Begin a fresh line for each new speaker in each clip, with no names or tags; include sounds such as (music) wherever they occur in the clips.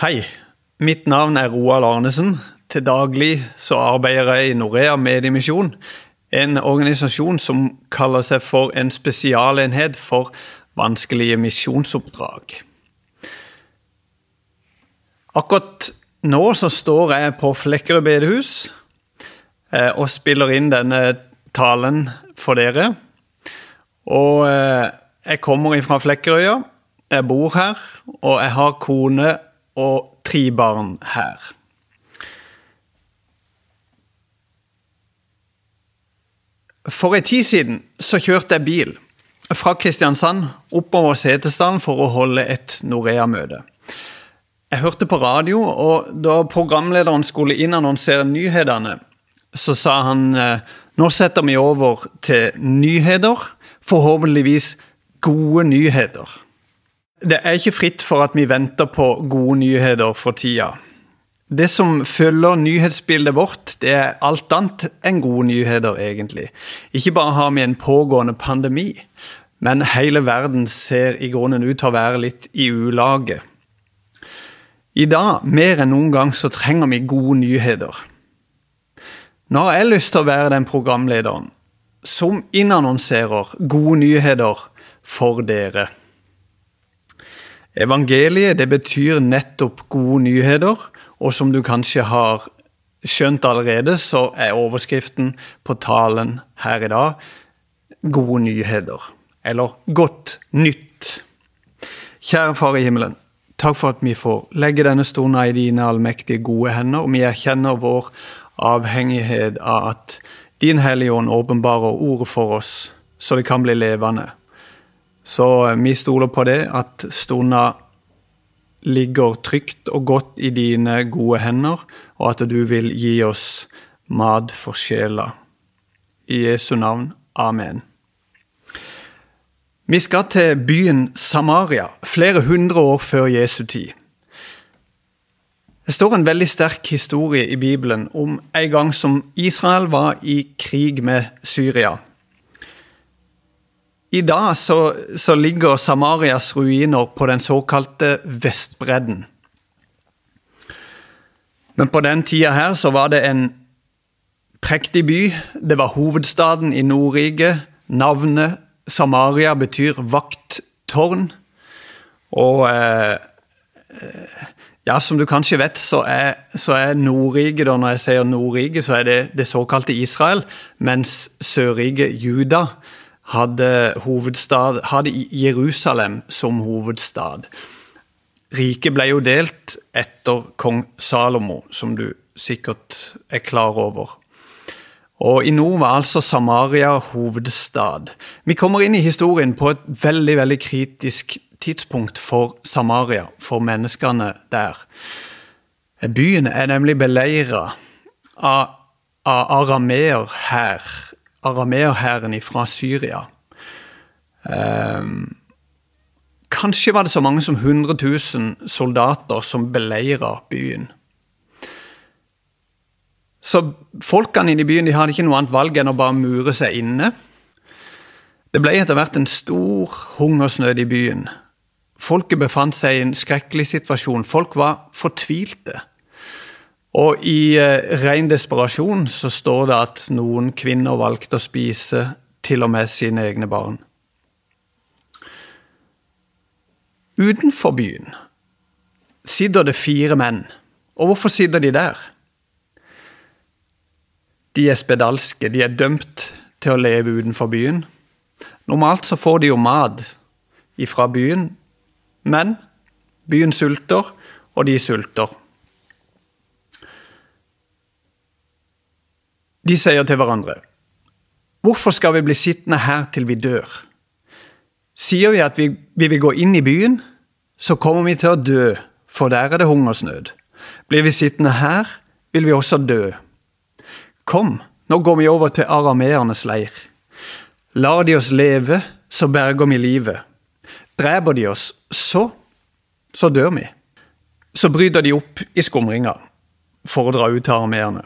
Hei, mitt navn er Roald Arnesen. Til daglig så arbeider jeg i Norea Mediemisjon, en organisasjon som kaller seg for en spesialenhet for vanskelige misjonsoppdrag. Akkurat nå så står jeg på Flekkerøy bedehus eh, og spiller inn denne talen for dere. Og eh, jeg kommer fra Flekkerøya, jeg bor her, og jeg har kone og tre barn her. For en tid siden så kjørte jeg bil fra Kristiansand oppover Setesdalen for å holde et Norea-møte. Jeg hørte på radio, og da programlederen skulle innannonsere nyhetene, så sa han eh, nå setter vi over til nyheter, forhåpentligvis gode nyheter. Det er ikke fritt for at vi venter på gode nyheter for tida. Det som følger nyhetsbildet vårt, det er alt annet enn gode nyheter, egentlig. Ikke bare har vi en pågående pandemi, men hele verden ser i grunnen ut til å være litt i ulage. I dag, mer enn noen gang, så trenger vi gode nyheter. Nå har jeg lyst til å være den programlederen som innannonserer gode nyheter for dere. Evangeliet det betyr nettopp gode nyheter, og som du kanskje har skjønt allerede, så er overskriften på talen her i dag gode nyheter. Eller godt nytt. Kjære Far i himmelen. Takk for at vi får legge denne stunden i dine allmektige, gode hender. og Vi erkjenner vår avhengighet av at Din Hellige Ånd åpenbarer ordet for oss, så det kan bli levende. Så eh, vi stoler på det, at stunda ligger trygt og godt i dine gode hender, og at du vil gi oss mat for sjela. I Jesu navn. Amen. Vi skal til byen Samaria, flere hundre år før Jesu tid. Det står en veldig sterk historie i Bibelen om en gang som Israel var i krig med Syria. I dag så, så, ligger Samarias ruiner på den såkalte Vestbredden. Men på den tida her så var det en prektig by. Det var hovedstaden i Nordrike. Navnet Samaria betyr vakttårn. Og eh, ja, som du kanskje vet, så er, så er Nordrike Når jeg sier Nordrike, så er det det såkalte Israel, mens Sørrike Juda hadde, hovedstad, hadde Jerusalem som hovedstad. Riket ble jo delt etter kong Salomo, som du sikkert er klar over. Og I nord var altså Samaria hovedstad. Vi kommer inn i historien på et veldig veldig kritisk tidspunkt for Samaria, for menneskene der. Byen er nemlig beleira av, av arameer her arameerhæren fra Syria. Um, kanskje var det så mange som 100 000 soldater som beleira byen. Så folkene inne i byen de hadde ikke noe annet valg enn å bare mure seg inne. Det ble etter hvert en stor hungersnød i byen. Folket befant seg i en skrekkelig situasjon. Folk var fortvilte. Og i eh, ren desperasjon så står det at noen kvinner valgte å spise til og med sine egne barn. Utenfor byen sitter det fire menn. Og hvorfor sitter de der? De er spedalske, de er dømt til å leve utenfor byen. Normalt så får de jo mat ifra byen, men byen sulter, og de sulter. De sier til hverandre Hvorfor skal vi bli sittende her til vi dør? Sier vi at vi, vi vil gå inn i byen, så kommer vi til å dø, for der er det hungersnød. Blir vi sittende her, vil vi også dø. Kom, nå går vi over til arameernes leir. Lar de oss leve, så berger vi livet. Dreper de oss, så så dør vi. Så bryter de opp i skumringa for å dra ut til arameerne.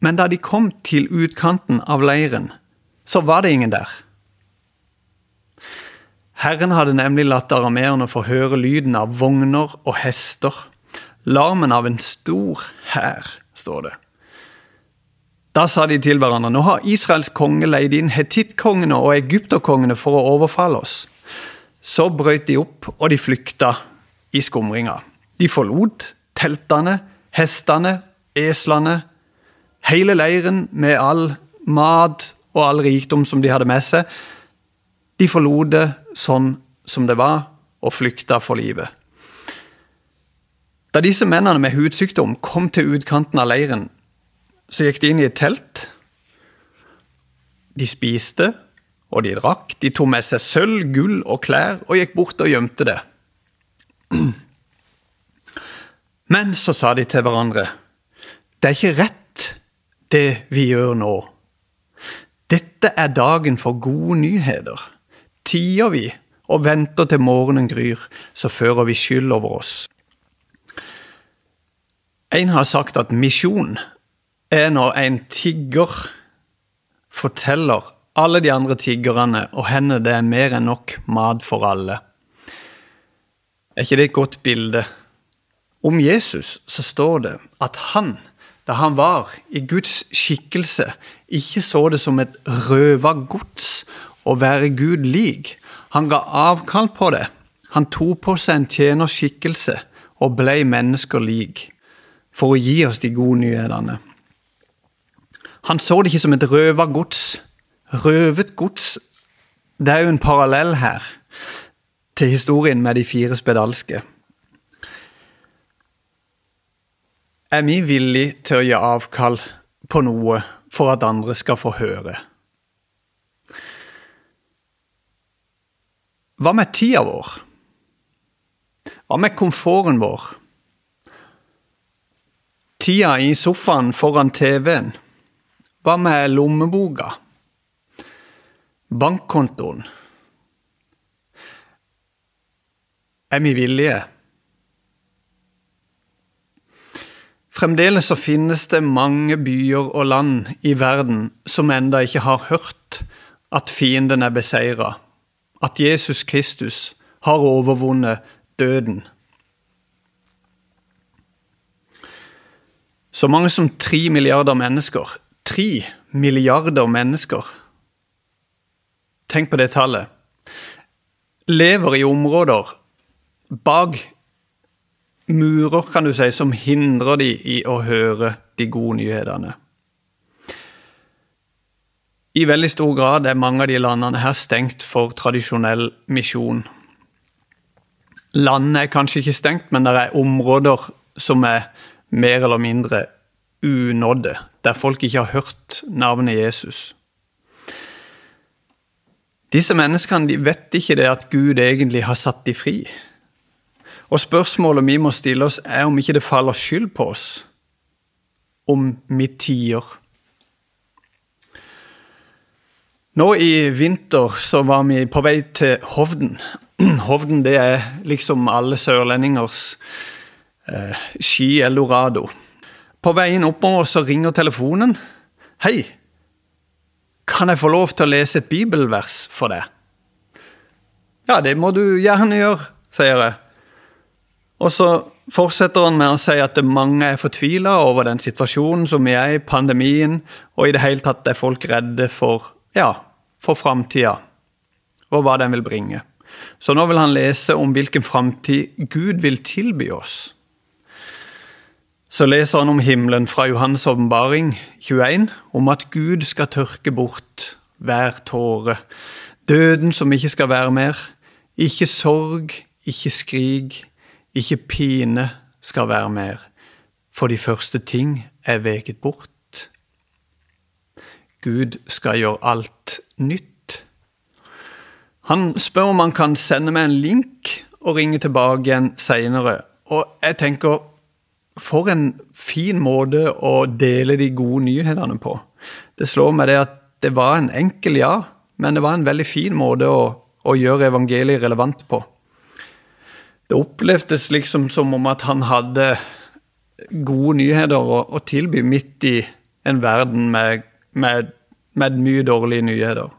Men da de kom til utkanten av leiren, så var det ingen der. Herren hadde nemlig latt arameerne få høre lyden av vogner og hester, larmen av en stor hær, står det. Da sa de til hverandre, nå har Israels konge leid inn hetittkongene og egypterkongene for å overfalle oss. Så brøt de opp, og de flykta i skumringa. De forlot teltene, hestene, eslene, hele leiren med all mat og all rikdom som de hadde med seg. De forlot det sånn som det var, og flykta for livet. Da disse mennene med hudsykdom kom til utkanten av leiren, så gikk de inn i et telt. De spiste, og de drakk. De tok med seg sølv, gull og klær og gikk bort og gjemte det. Men så sa de til hverandre, det er ikke rett det vi gjør nå. Dette er dagen for gode nyheter. Tier vi og venter til morgenen gryr, så fører vi skyld over oss. En har sagt at misjon er når en tigger forteller alle de andre tiggerne og henne det er mer enn nok mat for alle. Er ikke det et godt bilde? Om Jesus så står det at han da han var i Guds skikkelse, ikke så det som et røva gods å være Gud lik. Han ga avkall på det. Han tok på seg en tjenerskikkelse og ble mennesker lik, for å gi oss de gode nyhetene. Han så det ikke som et røva gods. Røvet gods, det er jo en parallell her til historien med de fire spedalske. Er vi villige til å gi avkall på noe for at andre skal få høre? Hva med tida vår? Hva med komforten vår? Tida i sofaen foran TV-en? Hva med lommeboka? Bankkontoen? Er vi villige? Fremdeles så finnes det mange byer og land i verden som enda ikke har hørt at fienden er beseira, at Jesus Kristus har overvunnet døden. Så mange som tre milliarder mennesker. Tre milliarder mennesker. Tenk på det tallet. Lever i områder bak murer, kan du si, som hindrer de i å høre de gode nyhetene. I veldig stor grad er mange av de landene her stengt for tradisjonell misjon. Landet er kanskje ikke stengt, men det er områder som er mer eller mindre unådde, der folk ikke har hørt navnet Jesus. Disse menneskene vet ikke det at Gud egentlig har satt de fri. Og spørsmålet vi må stille oss, er om ikke det faller skyld på oss om vi tier. Nå i vinter så var vi på vei til Hovden. (clears throat) Hovden det er liksom alle sørlendingers eh, ski-eldorado. På veien oppover så ringer telefonen. 'Hei, kan jeg få lov til å lese et bibelvers for deg?' 'Ja, det må du gjerne gjøre', sier jeg. Og så fortsetter han med å si at mange er fortvila over den situasjonen som vi er i, pandemien, og i det hele tatt er folk redde for, ja, for framtida og hva den vil bringe. Så nå vil han lese om hvilken framtid Gud vil tilby oss. Så leser han om himmelen fra Johannes' åpenbaring 21, om at Gud skal tørke bort hver tåre. Døden som ikke skal være mer. Ikke sorg, ikke skrik, ikke pine skal være mer, for de første ting er veket bort. Gud skal gjøre alt nytt. Han spør om han kan sende meg en link og ringe tilbake igjen seinere. Og jeg tenker for en fin måte å dele de gode nyhetene på. Det slår meg det at det var en enkel ja, men det var en veldig fin måte å, å gjøre evangeliet relevant på. Det opplevdes liksom som om at han hadde gode nyheter å, å tilby midt i en verden med, med, med mye dårlige nyheter.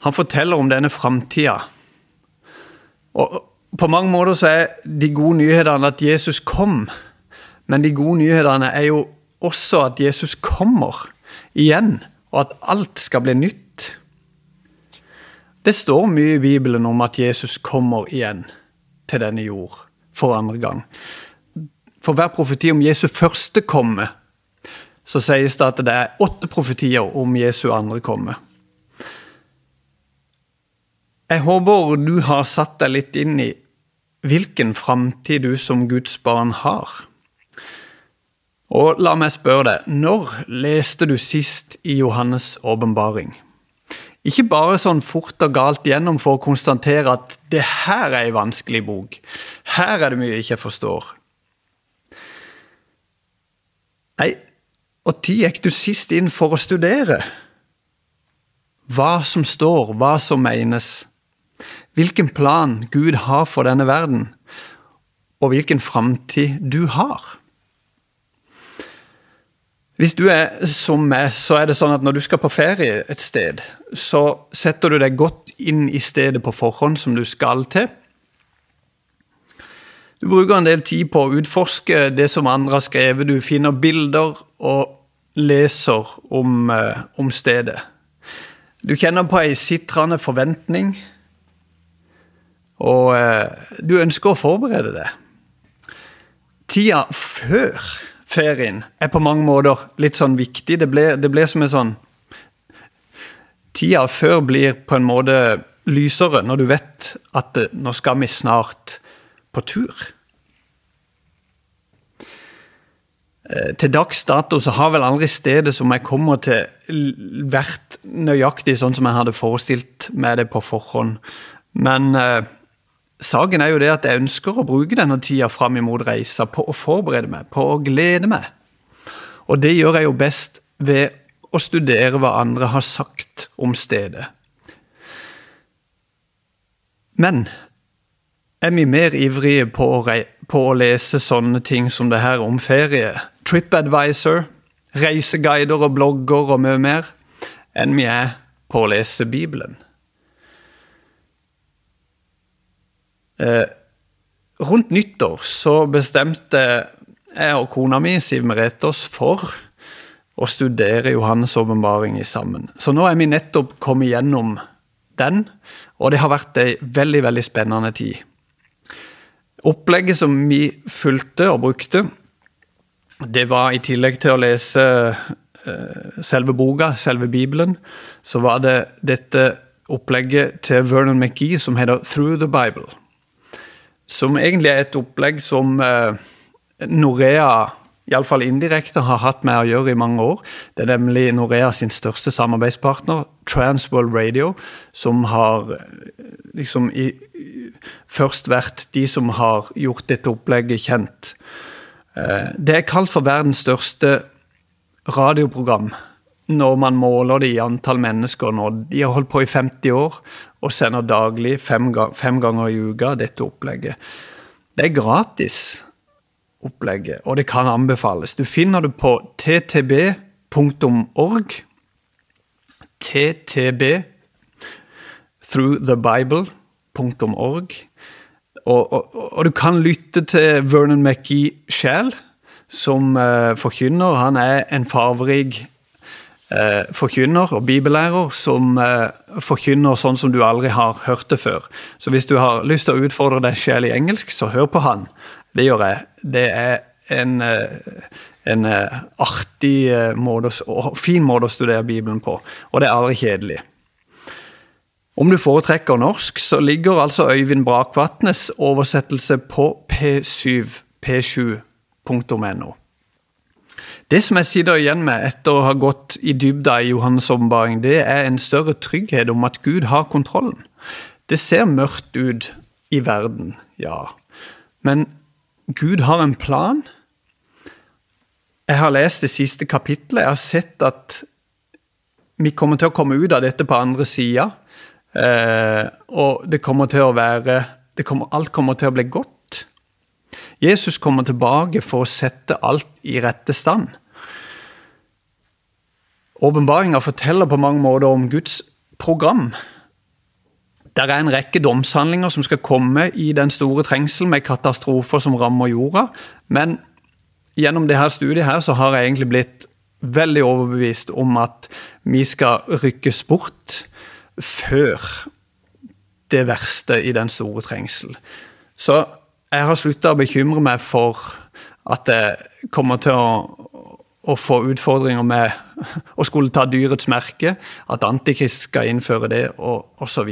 Han forteller om denne framtida. På mange måter så er de gode nyhetene at Jesus kom, men de gode nyhetene er jo også at Jesus kommer igjen, og at alt skal bli nytt. Det står mye i Bibelen om at Jesus kommer igjen til denne jord for andre gang. For hver profeti om Jesu første komme, så sies det at det er åtte profetier om Jesu andre komme. Jeg håper du har satt deg litt inn i hvilken framtid du som Guds barn har. Og la meg spørre deg, når leste du sist i Johannes' åpenbaring? Ikke bare sånn fort og galt gjennom for å konstatere at det her er ei vanskelig bok. Her er det mye jeg ikke forstår. Nei, og tid gikk du sist inn for å studere? Hva som står, hva som menes. Hvilken plan Gud har for denne verden, og hvilken framtid du har. Hvis du er som meg, så er det sånn at når du skal på ferie et sted, så setter du deg godt inn i stedet på forhånd som du skal til. Du bruker en del tid på å utforske det som andre har skrevet. Du finner bilder og leser om, eh, om stedet. Du kjenner på ei sitrende forventning, og eh, du ønsker å forberede deg. Tida før ferien er på mange måter litt sånn viktig. Det ble, det ble som en sånn Tida før blir på en måte lysere når du vet at nå skal vi snart på tur. Eh, til dags dato så har vel aldri stedet som jeg kommer til, vært nøyaktig sånn som jeg hadde forestilt meg det på forhånd. Men eh, Saken er jo det at jeg ønsker å bruke denne tida fram imot reisa på å forberede meg, på å glede meg. Og det gjør jeg jo best ved å studere hva andre har sagt om stedet. Men er vi mer ivrige på å, på å lese sånne ting som det her om ferie, TripAdvisor, reiseguider og blogger og mye mer, enn vi er på å lese Bibelen? Rundt nyttår så bestemte jeg og kona mi, Siv Merete, oss for å studere Johannes' åpenbaring sammen. Så nå er vi nettopp kommet gjennom den, og det har vært ei veldig, veldig spennende tid. Opplegget som vi fulgte og brukte, det var i tillegg til å lese uh, selve boka, selve Bibelen, så var det dette opplegget til Vernon McGee som heter Through the Bible som egentlig er et opplegg som eh, Norea iallfall indirekte har hatt med å gjøre i mange år. Det er nemlig Norea sin største samarbeidspartner, Transworld Radio, som har eh, liksom i, først vært de som har gjort dette opplegget kjent. Eh, det er kalt for verdens største radioprogram når man måler det i antall mennesker nå. De har holdt på i 50 år og sender daglig fem, fem ganger i uka dette opplegget. Det er gratis, opplegget, og det kan anbefales. Du finner det på ttb.org. ttb throughthebible.org. Og, og, og, du kan lytte til Vernon McGee sjøl, som uh, forkynner. Han er en farverik eh, forkynner og bibellærer som eh, forkynner sånn som du aldri har hørt det før. Så hvis du har lyst til å utfordre deg sjel i engelsk, så hør på han. Det gjør jeg. Det er en, eh, en eh, artig eh, måte, og fin måte å studere Bibelen på, og det er aldri kjedelig. Om du foretrekker norsk, så ligger altså Øyvind Brakvatnes oversettelse på p7, p7.no. Det som jeg sitter igjen med etter å ha gått i dybda i Johannes' åpenbaring, det er en større trygghet om at Gud har kontrollen. Det ser mørkt ut i verden, ja. Men Gud har en plan. Jeg har lest det siste kapitlet. Jeg har sett at vi kommer til å komme ut av dette på andre sida. Eh, og det kommer til å være kommer, Alt kommer til å bli godt. Jesus kommer tilbake for å sette alt i rette stand. Åpenbaringa forteller på mange måter om Guds program. Det er en rekke domshandlinger som skal komme i den store trengselen med katastrofer som rammer jorda. Men gjennom dette studiet her så har jeg egentlig blitt veldig overbevist om at vi skal rykkes bort før det verste i den store trengsel. Så jeg har slutta å bekymre meg for at jeg kommer til å, å få utfordringer med å skulle ta dyrets merke, at Antikrist skal innføre det, og osv.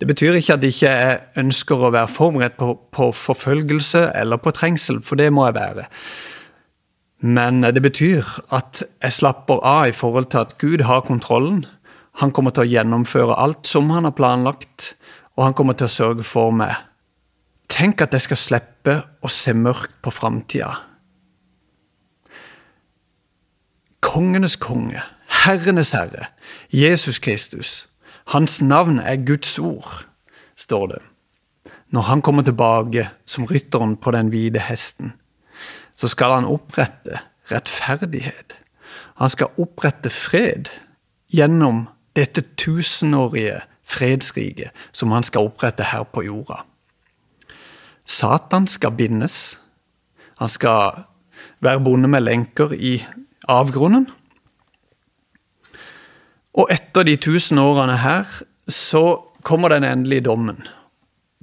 Det betyr ikke at jeg ikke ønsker å være forberedt på, på forfølgelse eller på trengsel, for det må jeg være. Men det betyr at jeg slapper av i forhold til at Gud har kontrollen. Han kommer til å gjennomføre alt som han har planlagt, og han kommer til å sørge for meg. Tenk at jeg skal slippe å se mørkt på framtida. Kongenes konge, herrenes herre, Jesus Kristus. Hans navn er Guds ord, står det. Når han kommer tilbake som rytteren på den hvite hesten så skal han opprette rettferdighet. Han skal opprette fred gjennom dette tusenårige fredsriket som han skal opprette her på jorda. Satan skal bindes. Han skal være bonde med lenker i avgrunnen. Og etter de tusen årene her så kommer den endelige dommen.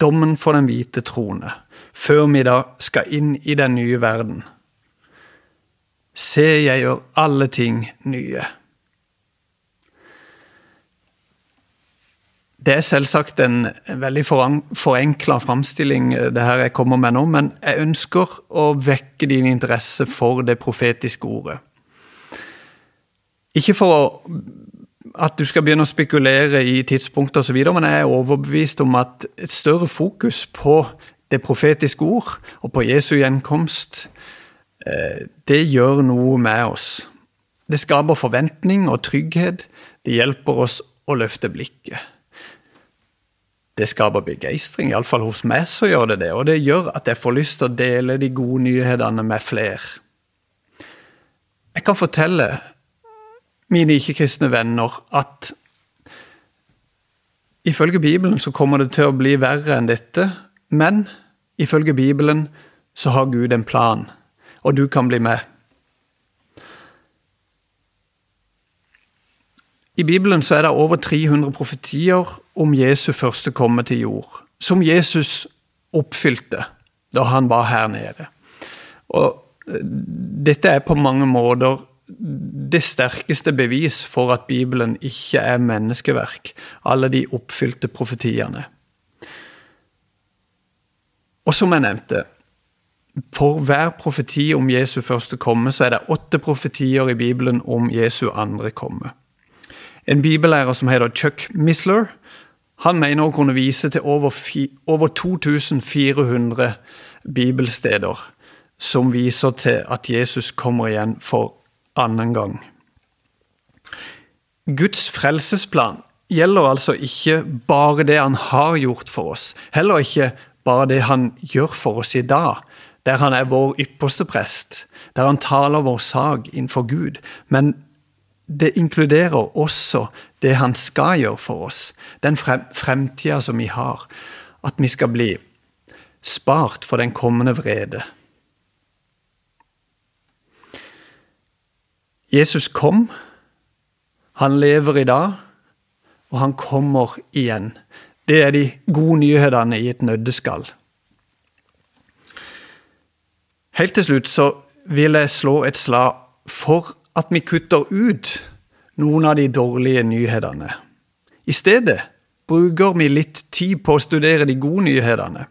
Dommen for den hvite trone før vi da skal inn i den nye verden. Se, jeg gjør alle ting nye. Det er selvsagt en veldig forenkla framstilling, eh, det her jeg kommer med nå, men jeg ønsker å vekke din interesse for det profetiske ordet. Ikke for at du skal begynne å spekulere i tidspunkt osv., men jeg er overbevist om at et større fokus på det profetiske ord og på Jesu gjenkomst, eh, det gjør noe med oss. Det skaper forventning og trygghet. Det hjelper oss å løfte blikket. Det skaper begeistring, iallfall hos meg så gjør det det. Og det gjør at jeg får lyst til å dele de gode nyhetene med flere. Jeg kan fortelle mine ikke-kristne venner at ifølge Bibelen så kommer det til å bli verre enn dette, men Ifølge Bibelen så har Gud en plan, og du kan bli med. I Bibelen er det over 300 profetier om Jesu første komme til jord, som Jesus oppfylte da han var her nede. Og eh, dette er på mange måter det sterkeste bevis for at Bibelen ikke er menneskeverk, alle de oppfylte profetiene. Og som jeg nevnte, for hver profeti om Jesu første komme, så er det åtte profetier i Bibelen om Jesu andre komme. En bibellærer som heter Chuck Misler, han mener å kunne vise til over, over 2400 bibelsteder som viser til at Jesus kommer igjen for annen gang. Guds frelsesplan gjelder altså ikke bare det han har gjort for oss, heller ikke bare det han gjør for oss i dag, der han er vår ypperste prest, der han taler vår sak innenfor Gud. Men det inkluderer også det han skal gjøre for oss, den fremtida som vi har. At vi skal bli spart for den kommende vrede. Jesus kom, han lever i dag, og han kommer igjen. Det er de gode nyhetene i et nøddeskall. Helt til slutt så vil jeg slå et slag for at vi kutter ut noen av de dårlige nyhetene. I stedet bruker vi litt tid på å studere de gode nyhetene.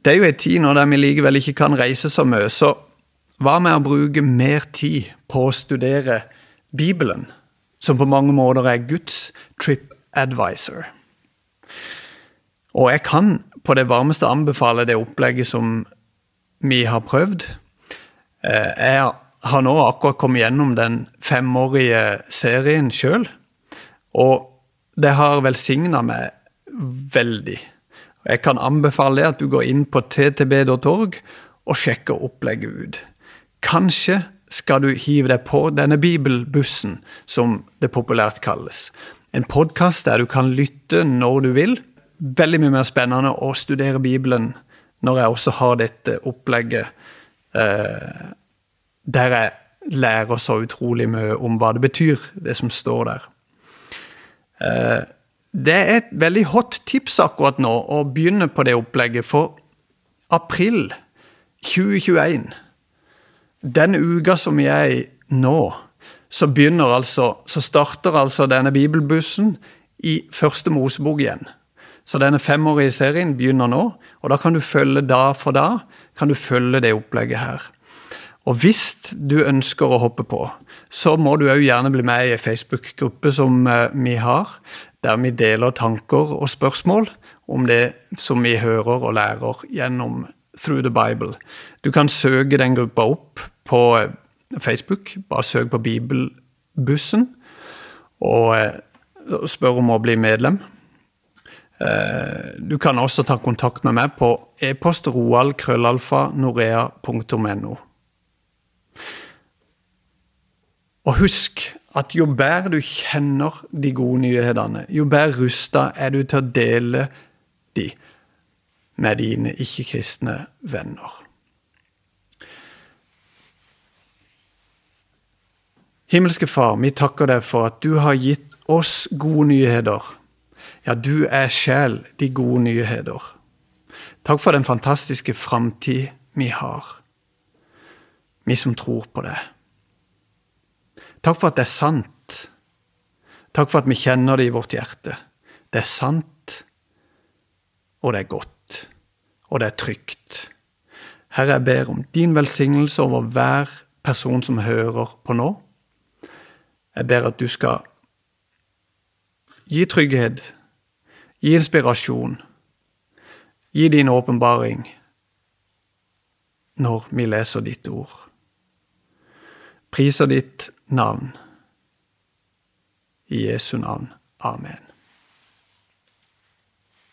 Det er jo en tid når vi likevel ikke kan reise så mye, så hva med å bruke mer tid på å studere Bibelen, som på mange måter er Guds trip advisor. Og jeg kan på det varmeste anbefale det opplegget som vi har prøvd. Eh, jeg har nå akkurat kommet gjennom den femårige serien sjøl, og det har velsigna meg veldig. Jeg kan anbefale at du går inn på ttb.org og sjekker opplegget ut. Kanskje skal du hive deg på denne bibelbussen, som det populært kalles. en podkast der du kan lytte når du vil. Veldig mye mer spennende å studere Bibelen når jeg også har dette opplegget eh, der jeg lærer så utrolig mye om hva det betyr, det som står der. Eh, det er et veldig hot tips akkurat nå å begynne på det opplegget, for april 2021, den uka som vi er i nå, så begynner altså, så starter altså denne bibelbussen i første Mosebok igjen. Så denne femårige serien begynner nå, og da kan du følge da for da kan du følge det opplegget her. Og hvis du ønsker å hoppe på, så må du òg gjerne bli med i ei Facebook-gruppe som eh, vi har, der vi deler tanker og spørsmål om det som vi hører og lærer gjennom Through the Bible. Du kan søke den gruppa opp på eh, Facebook. Bare søk på Bibelbussen og eh, spør om å bli medlem. Du kan også ta kontakt med meg på e-post roalkrøllalfa.norea.no. Og husk at jo bedre du kjenner de gode nyhetene, jo bedre rusta er du til å dele de med dine ikke-kristne venner. Himmelske Far, vi takker deg for at du har gitt oss gode nyheter. Ja, du er sjel de gode nyheter. Takk for den fantastiske framtid vi har, vi som tror på det. Takk for at det er sant. Takk for at vi kjenner det i vårt hjerte. Det er sant, og det er godt, og det er trygt. Herre, jeg ber om din velsignelse over hver person som hører på nå. Jeg ber at du skal gi trygghet, gi inspirasjon, gi din åpenbaring når vi leser ditt ord. Priser ditt navn. I Jesu navn. Amen.